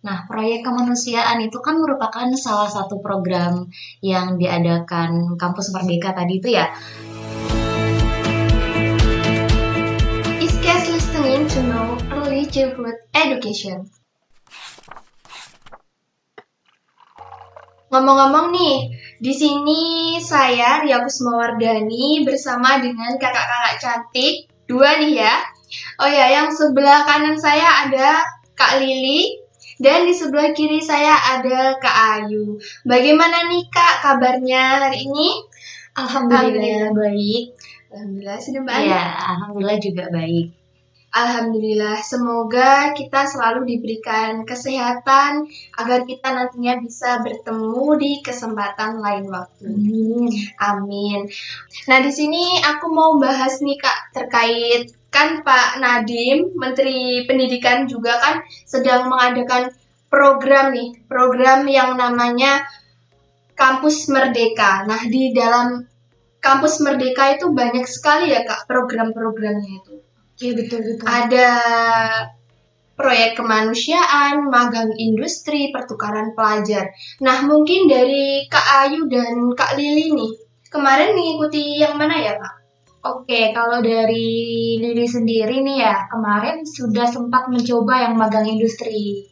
Nah, proyek kemanusiaan itu kan merupakan salah satu program yang diadakan Kampus Merdeka tadi itu ya. Iscas listening to know early childhood education. Ngomong-ngomong nih, di sini saya Ria Kusmawardani bersama dengan kakak-kakak cantik dua nih ya. Oh ya, yang sebelah kanan saya ada Kak Lili dan di sebelah kiri saya ada Kak Ayu. Bagaimana nih Kak kabarnya hari ini? Alhamdulillah, baik. Alhamdulillah sudah baik. Iya, alhamdulillah juga baik. Alhamdulillah, semoga kita selalu diberikan kesehatan agar kita nantinya bisa bertemu di kesempatan lain waktu. Amin. Amin. Nah, di sini aku mau bahas nih Kak terkait kan Pak Nadim, Menteri Pendidikan juga kan sedang mengadakan program nih, program yang namanya Kampus Merdeka. Nah, di dalam Kampus Merdeka itu banyak sekali ya Kak program-programnya itu. Iya, betul betul. Ada proyek kemanusiaan, magang industri, pertukaran pelajar. Nah, mungkin dari Kak Ayu dan Kak Lili nih, kemarin mengikuti yang mana ya, Kak? Oke, kalau dari Lili sendiri nih ya, kemarin sudah sempat mencoba yang magang industri.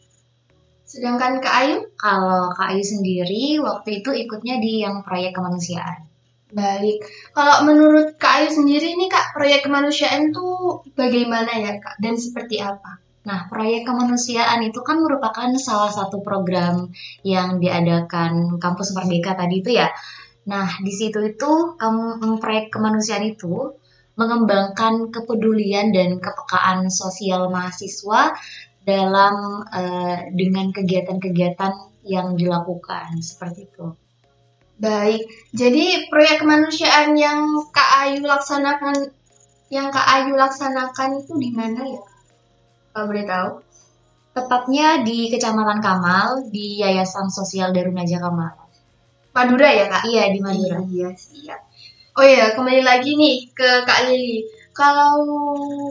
Sedangkan Kak Ayu? Kalau Kak Ayu sendiri waktu itu ikutnya di yang proyek kemanusiaan. Baik. Kalau menurut Kak Ayu sendiri nih, Kak, proyek kemanusiaan tuh bagaimana ya, Kak? Dan seperti apa? Nah, proyek kemanusiaan itu kan merupakan salah satu program yang diadakan Kampus Merdeka tadi itu ya. Nah, di situ itu proyek kemanusiaan itu mengembangkan kepedulian dan kepekaan sosial mahasiswa dalam eh, dengan kegiatan-kegiatan yang dilakukan seperti itu. Baik. Jadi proyek kemanusiaan yang Kak Ayu laksanakan yang Kak Ayu laksanakan itu di mana ya? Kalau boleh tahu? Tepatnya di Kecamatan Kamal di Yayasan Sosial Darunaja Kamal. Madura ya, Kak? Iya di Madura. Iya, siap. Oh iya, kembali lagi nih ke Kak Lili. Kalau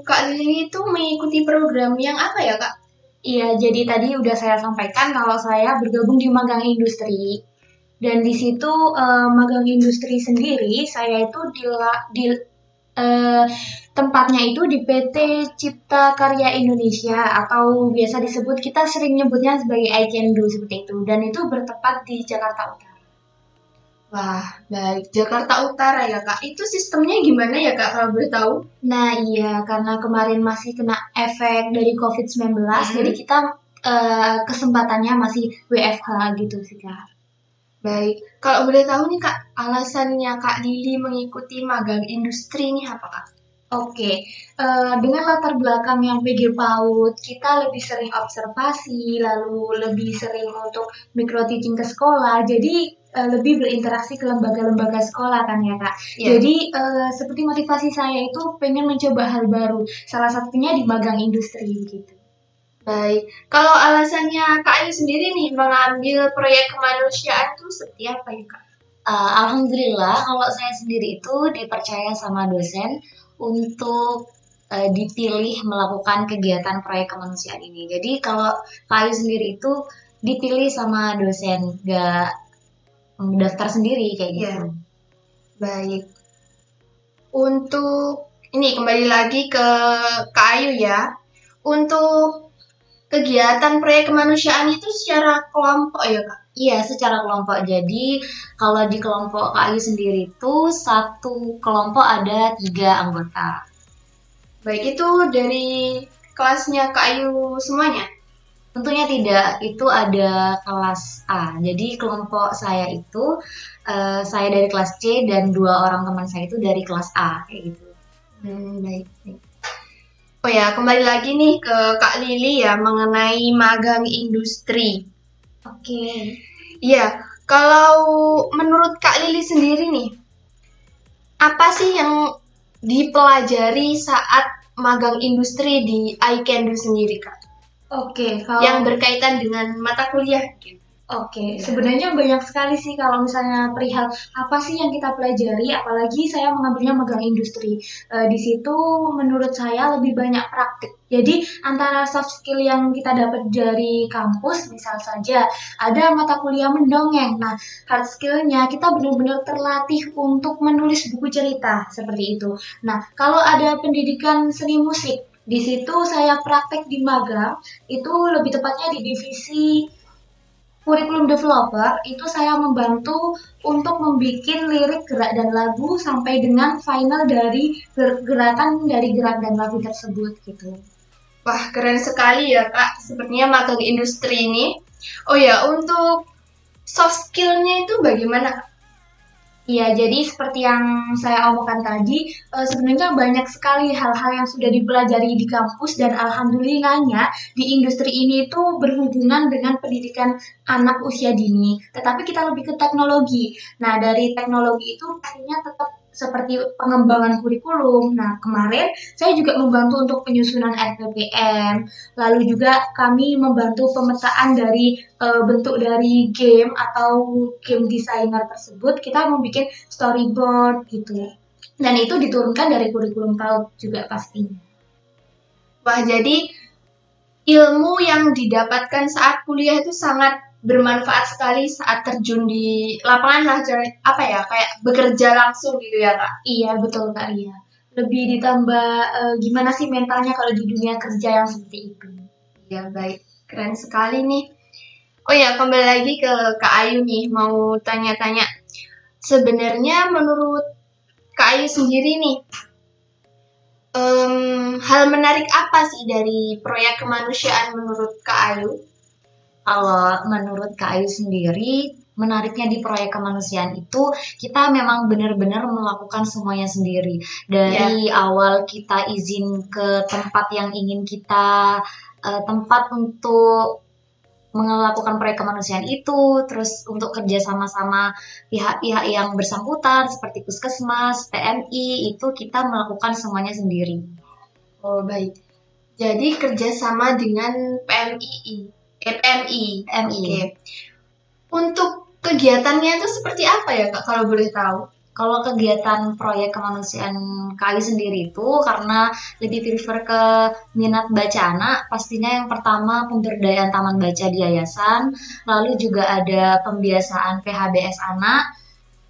Kak Lili itu mengikuti program yang apa ya, Kak? Iya, jadi tadi udah saya sampaikan kalau saya bergabung di magang industri. Dan di situ eh, magang industri sendiri saya itu di, di eh, tempatnya itu di PT Cipta Karya Indonesia atau biasa disebut kita sering nyebutnya sebagai I Can Do seperti itu. Dan itu bertepat di Jakarta Utara. Wah, baik. Jakarta Utara ya, Kak. Itu sistemnya gimana ya, Kak, kalau boleh tahu? Nah iya, karena kemarin masih kena efek dari COVID-19, Mhm. jadi kita eh, kesempatannya masih WFH gitu sih Kak. Baik. Kalau boleh tahu nih, Kak, alasannya Kak Lili mengikuti magang industri ini apa, Kak? Oke, eh, dengan latar belakang yang PG PAUD, kita lebih sering observasi, lalu lebih sering untuk micro teaching ke sekolah, jadi eh, lebih berinteraksi ke lembaga-lembaga sekolah kan ya kak. Iya. Jadi eh, seperti motivasi saya itu pengen mencoba hal baru, salah satunya di magang industri gitu. Baik. Kalau alasannya Kak Ayu sendiri nih mengambil proyek kemanusiaan itu seperti apa ya, Kak? Uh, Alhamdulillah kalau saya sendiri itu dipercaya sama dosen untuk uh, dipilih melakukan kegiatan proyek kemanusiaan ini. Jadi kalau Kak Ayu sendiri itu dipilih sama dosen, gak daftar sendiri kayak gitu. Iya. Baik. Untuk ini kembali lagi ke Kak Ayu ya. Untuk kegiatan proyek kemanusiaan itu secara kelompok ya, Kak? Iya, secara kelompok. Jadi kalau di kelompok Kak Ayu sendiri itu satu kelompok ada tiga anggota. Baik itu dari kelasnya Kak Ayu semuanya. Tentunya tidak, itu ada kelas A. Jadi kelompok saya itu eh, saya dari kelas C dan dua orang teman saya itu dari kelas A kayak gitu. Hmm, baik, baik. Oh ya, kembali lagi nih ke Kak Lili ya mengenai magang industri. Oke. Iya, kalau menurut Kak Lili sendiri nih, apa sih yang dipelajari saat magang industri di I Can Do sendiri, Kak? Oke, kalau Yang berkaitan dengan mata kuliah. Oke, Iya. Sebenarnya banyak sekali sih kalau misalnya perihal apa sih yang kita pelajari, apalagi saya mengambilnya megang industri. Eh, di situ menurut saya lebih banyak praktik. Jadi antara soft skill yang kita dapat dari kampus, misal saja ada mata kuliah mendongeng. Nah, hard skillnya kita benar-benar terlatih untuk menulis buku cerita seperti itu. Nah, kalau ada pendidikan seni musik, di situ saya praktek di magang, itu lebih tepatnya di divisi kurikulum developer itu saya membantu untuk membuat lirik gerak dan lagu sampai dengan final dari ger- gerakan dari gerak dan lagu tersebut gitu. Wah, keren sekali ya, Kak. Sepertinya magang industri ini. Oh ya, untuk soft skill-nya itu bagaimana? Iya, jadi seperti yang saya omongkan tadi, eh, sebenarnya banyak sekali hal-hal yang sudah dipelajari di kampus dan alhamdulillahnya di industri ini itu berhubungan dengan pendidikan anak usia dini. Tetapi kita lebih ke teknologi. Nah, dari teknologi itu pastinya tetap seperti pengembangan kurikulum. Nah, kemarin saya juga membantu untuk penyusunan RPPM, lalu juga kami membantu pemetaan dari eh, bentuk dari game atau game designer tersebut. Kita membuat storyboard gitu dan itu diturunkan dari kurikulum PAUD juga pastinya. Wah, jadi ilmu yang didapatkan saat kuliah itu sangat bermanfaat sekali saat terjun di lapangan lah, apa ya, kayak bekerja langsung gitu ya, Kak. iya betul kak Ria lebih ditambah eh, gimana sih mentalnya kalau di dunia kerja yang seperti itu Ya, baik. Keren sekali nih. Oh ya, kembali lagi ke Kak Ayu nih, mau tanya-tanya. Sebenarnya menurut Kak Ayu sendiri nih, em, hal menarik apa sih dari proyek kemanusiaan menurut Kak Ayu? Kalau menurut Kak Ayu sendiri, menariknya di proyek kemanusiaan itu kita memang benar-benar melakukan semuanya sendiri. Dari awal kita izin ke tempat yang ingin kita eh, tempat untuk melakukan proyek kemanusiaan itu, terus untuk kerja sama-sama pihak-pihak yang bersangkutan seperti puskesmas, PMI itu kita melakukan semuanya sendiri. Oh, baik. Jadi kerjasama dengan PMII, eh, PMI. PMI. Oke. Untuk kegiatannya itu seperti apa ya Kak kalau boleh tahu? Kalau kegiatan proyek kemanusiaan KAI sendiri itu karena lebih prefer ke minat baca anak, pastinya yang pertama pemberdayaan taman baca di yayasan, lalu juga ada pembiasaan PHBS anak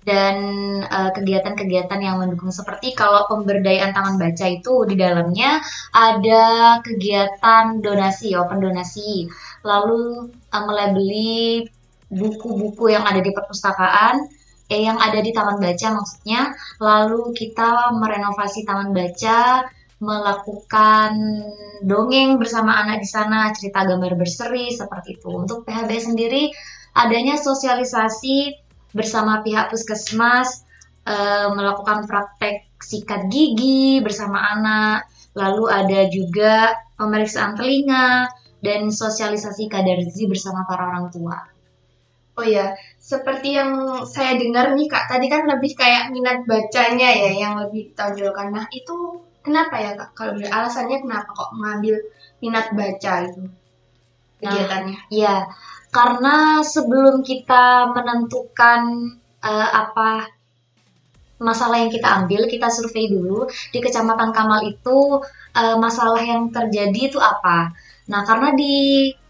dan eh, kegiatan-kegiatan yang mendukung. Seperti kalau pemberdayaan taman baca itu di dalamnya ada kegiatan donasi, open donasi, lalu eh, melabeli buku-buku yang ada di perpustakaan eh, yang ada di taman baca maksudnya. Lalu kita merenovasi taman baca melakukan dongeng bersama anak di sana cerita gambar berseri seperti itu. Untuk PHB sendiri adanya sosialisasi bersama pihak puskesmas eh, melakukan praktek sikat gigi bersama anak lalu ada juga pemeriksaan telinga dan sosialisasi kadar gizi bersama para orang tua Oh ya, seperti yang saya dengar nih Kak, tadi kan lebih kayak minat bacanya ya yang lebih ditonjolkan. Nah, itu kenapa ya Kak? Kalau boleh alasannya kenapa kok mengambil minat baca itu kegiatannya? Ya, karena sebelum kita menentukan eh, apa masalah yang kita ambil, kita survei dulu di Kecamatan Kamal itu eh, masalah yang terjadi itu apa. Nah, karena di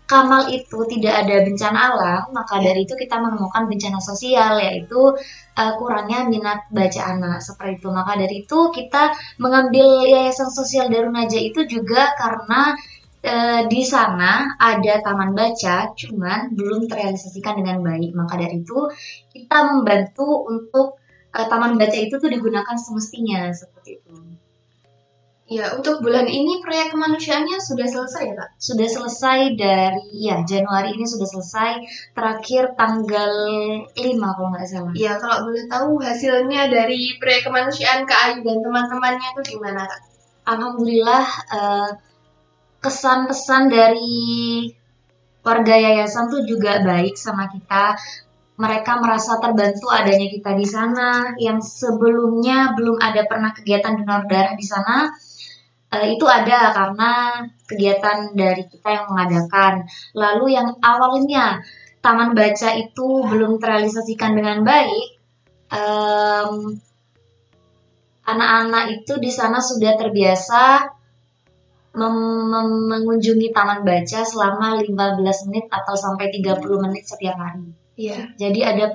Kamal itu tidak ada bencana alam, maka dari itu kita menemukan bencana sosial yaitu eh, kurangnya minat baca anak seperti itu. Maka dari itu kita mengambil Yayasan Sosial Darun Najah itu juga karena eh, di sana ada taman baca, cuman belum terrealisasikan dengan baik. Maka dari itu kita membantu untuk eh, taman baca itu tuh digunakan semestinya seperti itu. Ya, untuk bulan ini proyek kemanusiaannya sudah selesai ya Kak? Sudah selesai dari ya Januari ini sudah selesai, terakhir tanggal 5 kalau nggak salah. Ya, kalau boleh tahu hasilnya dari proyek kemanusiaan Kak Ayu dan teman-temannya itu gimana Kak? Alhamdulillah eh, kesan-pesan dari warga yayasan tuh juga baik sama kita. Mereka merasa terbantu adanya kita di sana yang sebelumnya belum ada pernah kegiatan donor darah di sana. Eh, itu ada karena kegiatan dari kita yang mengadakan. Lalu yang awalnya taman baca itu belum terrealisasikan dengan baik, em, anak-anak itu di sana sudah terbiasa mem- mem- mengunjungi taman baca selama 15 menit atau sampai 30 menit setiap hari. Iya. Jadi ada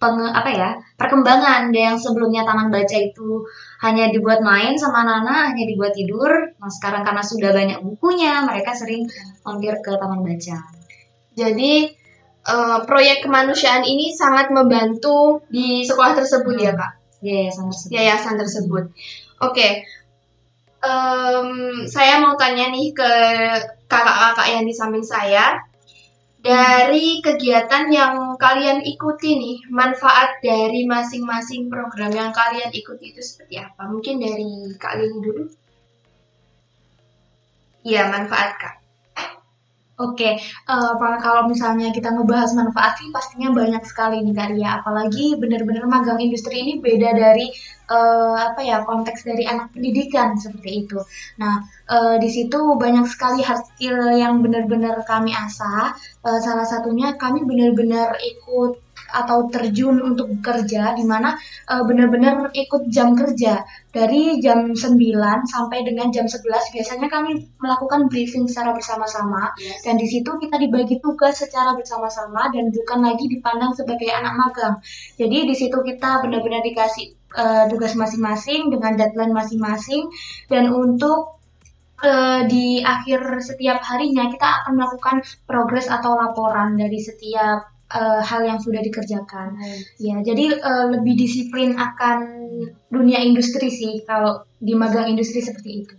penge- apa ya perkembangan dari yang sebelumnya taman baca itu hanya dibuat main sama anak-anak, hanya dibuat tidur. Nah sekarang karena sudah banyak bukunya, mereka sering mampir ke taman baca. Jadi eh, proyek kemanusiaan ini sangat membantu di sekolah tersebut ya kak, Yayasan tersebut. yayasan tersebut. Oke, Em, saya mau tanya nih ke kakak-kakak yang di samping saya. Dari kegiatan yang kalian ikuti nih, manfaat dari masing-masing program yang kalian ikuti itu seperti apa? Mungkin dari Kak Lili dulu. Iya, manfaat Kak. Oke, eh, Pak, kalau misalnya kita ngebahas manfaat sih pastinya banyak sekali nih Kak Ria. Apalagi benar-benar magang industri ini beda dari eh, apa ya konteks dari anak pendidikan seperti itu. Nah, eh, di situ banyak sekali hard skill yang benar-benar kami asah. Eh, salah satunya kami benar-benar ikut atau terjun untuk bekerja di mana eh, benar-benar ikut jam kerja dari jam 9 sampai dengan jam 11 biasanya kami melakukan briefing secara bersama-sama dan di situ kita dibagi tugas secara bersama-sama dan bukan lagi dipandang sebagai anak magang. Jadi di situ kita benar-benar dikasih eh, tugas masing-masing dengan deadline masing-masing dan untuk eh, di akhir setiap harinya kita akan melakukan progres atau laporan dari setiap eh, hal yang sudah dikerjakan. Ya, jadi eh, lebih disiplin akan dunia industri sih kalau di magang industri seperti itu.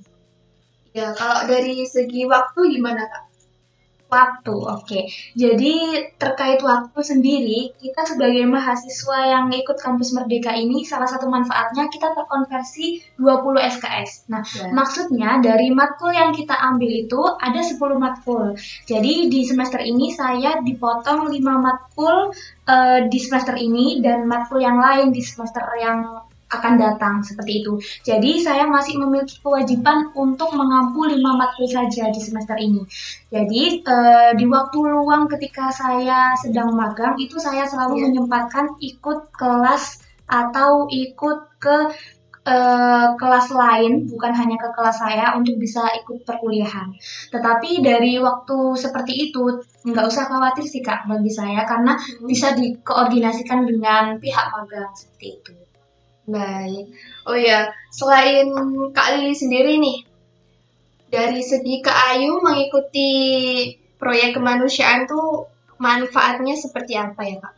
Ya, kalau dari segi waktu gimana Kak? Waktu, oke. Jadi terkait waktu sendiri, kita sebagai mahasiswa yang ikut kampus Merdeka ini, salah satu manfaatnya kita terkonversi 20 SKS. Nah, maksudnya dari matkul yang kita ambil itu ada 10 matkul. Jadi di semester ini saya dipotong 5 matkul eh, di semester ini dan matkul yang lain di semester yang akan datang seperti itu. Jadi saya masih memiliki kewajiban untuk mengampu 5 matkul saja di semester ini. Jadi eh, di waktu luang ketika saya sedang magang itu saya selalu Iya. menyempatkan ikut kelas atau ikut ke eh, kelas lain bukan hanya ke kelas saya untuk bisa ikut perkuliahan. Tetapi dari waktu seperti itu nggak usah khawatir sih kak bagi saya karena bisa dikoordinasikan dengan pihak magang seperti itu. Baik. Oh ya, selain Kak Lili sendiri nih, dari segi Kak Ayu mengikuti proyek kemanusiaan tuh manfaatnya seperti apa ya Kak?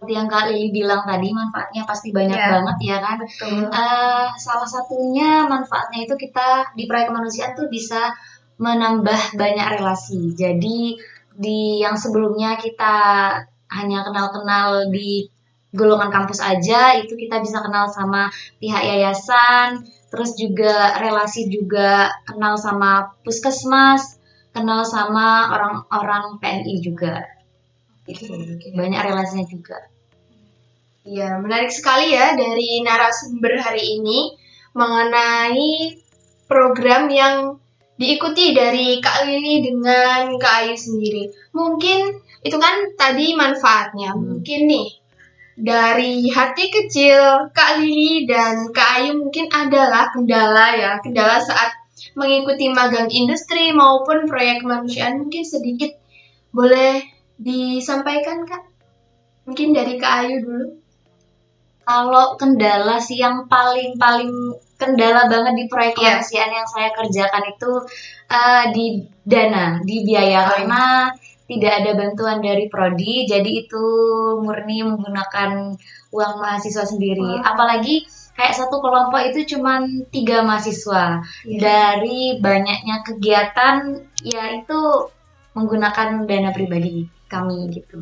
Seperti yang Kak Lili bilang tadi, manfaatnya pasti banyak Ya. banget ya kan. Betul. Eh, salah satunya manfaatnya itu kita di proyek kemanusiaan tuh bisa menambah banyak relasi. Jadi di yang sebelumnya kita hanya kenal-kenal di golongan kampus aja, itu kita bisa kenal sama pihak yayasan, terus juga relasi juga kenal sama puskesmas, kenal sama orang-orang PNI juga. Gitu. Banyak relasinya juga. Iya, menarik sekali ya dari narasumber hari ini mengenai program yang diikuti dari Kak Lili dengan Kak Ayu sendiri. Mungkin itu kan tadi manfaatnya. Hmm. Mungkin nih dari hati kecil Kak Lili dan Kak Ayu mungkin adalah kendala ya, kendala saat mengikuti magang industri maupun proyek kemanusiaan mungkin sedikit boleh disampaikan Kak? Mungkin dari Kak Ayu dulu. Kalau kendala sih yang paling-paling kendala banget di proyek Iya. kemanusiaan yang saya kerjakan itu eh, di dana, di biaya Oh, iya. karena tidak ada bantuan dari prodi, jadi itu murni menggunakan uang mahasiswa sendiri. Wow. Apalagi kayak satu kelompok itu cuma tiga mahasiswa Iya. dari banyaknya kegiatan, ya itu menggunakan dana pribadi kami gitu.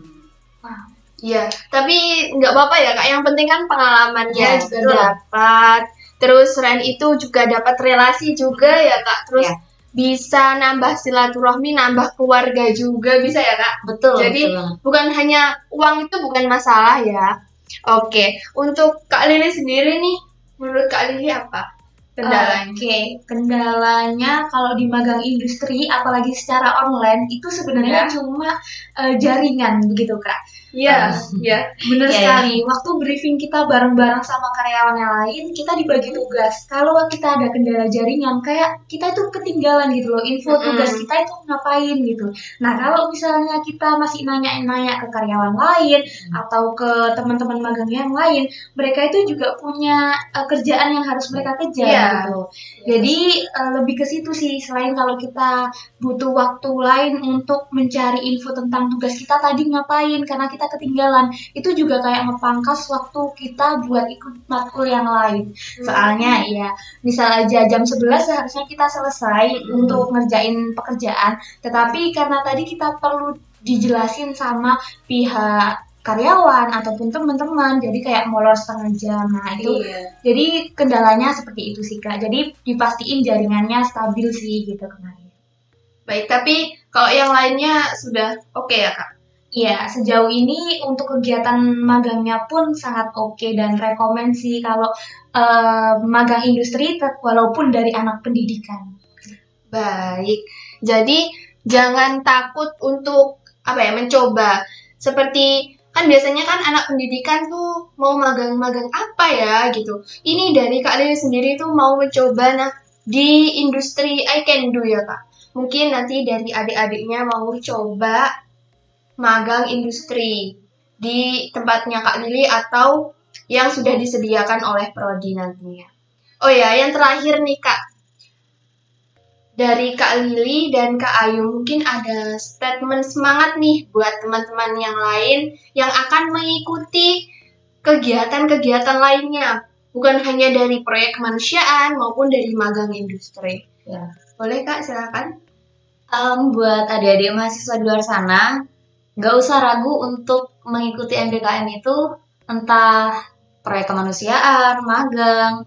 Iya, tapi nggak apa-apa ya kak. Yang penting kan pengalamannya Ya, juga dapat. Terus selain itu juga dapat relasi juga ya kak. Terus Ya. Bisa nambah silaturahmi, nambah keluarga juga bisa ya kak. Betul. Jadi betul bukan hanya uang itu bukan masalah ya. Oke, untuk kak Lili sendiri nih, menurut kak Lili apa kendalanya? Oke, kendalanya kalau di magang industri, apalagi secara online, itu sebenarnya Ya. cuma eh, jaringan begitu kak. Iya, iya. Bener Iya, sekali. Waktu briefing kita bareng-bareng sama karyawan yang lain, kita dibagi tugas. Kalau kita ada kendala jaringan, kayak kita itu ketinggalan gitu loh. Info tugas kita itu ngapain gitu. Nah, kalau misalnya kita masih nanya-nanya ke karyawan lain atau ke teman-teman magang yang lain, mereka itu juga punya eh, kerjaan yang harus mereka kejar Iya. gitu. Jadi eh, lebih ke situ sih. Selain kalau kita butuh waktu lain untuk mencari info tentang tugas kita tadi ngapain karena kita ketinggalan. Itu juga kayak ngepangkas waktu kita buat ikut matkul yang lain. Soalnya ya misal aja jam 11 seharusnya kita selesai Hmm. untuk ngerjain pekerjaan. Tetapi karena tadi kita perlu dijelasin sama pihak karyawan ataupun teman-teman jadi kayak molor setengah jam. Nah itu Iya. jadi kendalanya seperti itu sih kak. Jadi dipastiin jaringannya stabil sih gitu kemarin. Baik, tapi kalau yang lainnya sudah oke ya, Kak? Iya, sejauh ini untuk kegiatan magangnya pun sangat oke dan rekomen sih kalau eh, magang industri walaupun dari anak pendidikan. Baik. Jadi jangan takut untuk apa ya mencoba. Seperti kan biasanya kan anak pendidikan tuh mau magang-magang apa ya gitu. Ini dari Kak Lili sendiri tuh mau mencoba nah di industri I can do ya Kak. Mungkin nanti dari adik-adiknya mau coba magang industri di tempatnya Kak Lili atau yang sudah disediakan oleh prodi nantinya. Oh ya, yang terakhir nih Kak, dari Kak Lili dan Kak Ayu mungkin ada statement semangat nih buat teman-teman yang lain yang akan mengikuti kegiatan-kegiatan lainnya bukan hanya dari proyek kemanusiaan maupun dari magang industri. Ya. Boleh Kak, silakan. Em, buat adik-adik mahasiswa di luar sana, nggak usah ragu untuk mengikuti MBKM itu entah proyek kemanusiaan, magang,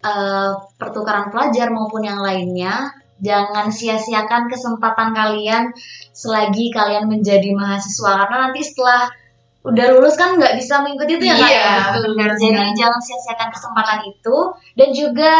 eh, pertukaran pelajar maupun yang lainnya. Jangan sia-siakan kesempatan kalian selagi kalian menjadi mahasiswa karena nanti setelah udah lulus kan nggak bisa mengikuti itu ya kak Iya, ya. benar, Jadi benar. jangan sia-siakan kesempatan itu dan juga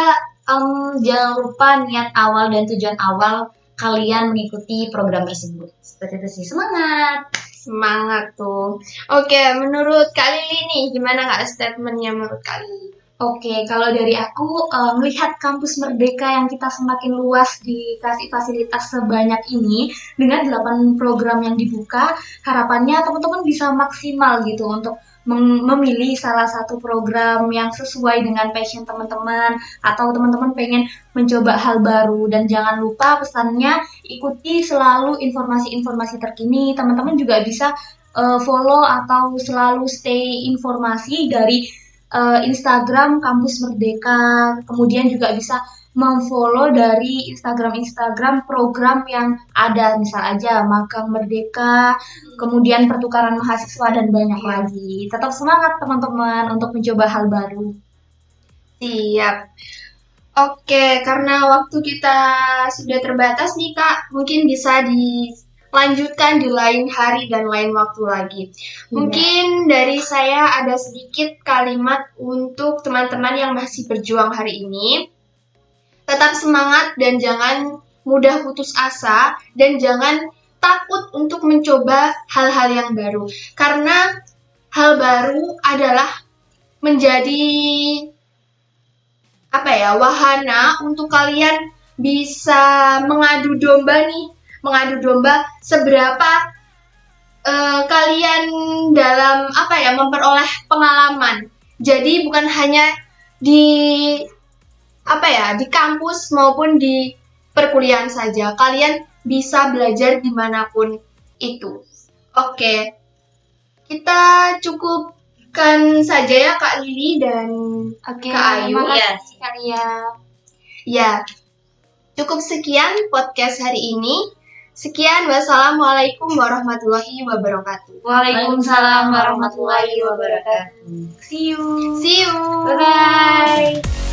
em, jangan lupa niat awal dan tujuan awal kalian mengikuti program tersebut. Seperti itu sih. Semangat! Semangat tuh. Oke, menurut Kak Lili nih, gimana Kak statementnya menurut Kak Lili? Oke, kalau dari aku eh, melihat kampus Merdeka yang kita semakin luas dikasih fasilitas sebanyak ini dengan 8 program yang dibuka, harapannya teman-teman bisa maksimal gitu untuk memilih salah satu program yang sesuai dengan passion teman-teman atau teman-teman pengen mencoba hal baru dan jangan lupa pesannya ikuti selalu informasi-informasi terkini. Teman-teman juga bisa eh, follow atau selalu stay informasi dari eh, Instagram Kampus Merdeka, kemudian juga bisa memfollow dari Instagram-Instagram program yang ada, misal aja Magang Merdeka, kemudian pertukaran mahasiswa dan banyak Iya. lagi. Tetap semangat teman-teman untuk mencoba hal baru. Siap. Oke, karena waktu kita sudah terbatas nih Kak, mungkin bisa dilanjutkan di lain hari dan lain waktu lagi. Mungkin dari saya ada sedikit kalimat untuk teman-teman yang masih berjuang hari ini. Tetap semangat dan jangan mudah putus asa dan jangan takut untuk mencoba hal-hal yang baru. Karena hal baru adalah menjadi apa ya wahana untuk kalian bisa mengadu domba nih mengadu domba seberapa eh, kalian dalam apa ya memperoleh pengalaman jadi bukan hanya di apa ya di kampus maupun di perkuliahan saja kalian bisa belajar di mana pun itu oke kita cukupkan saja ya kak Lili dan Oke, Kak Ayu, ya. ya. Ya, cukup sekian podcast hari ini. Sekian, wassalamualaikum warahmatullahi wabarakatuh. Waalaikumsalam warahmatullahi wabarakatuh. See you. See you. Bye-bye.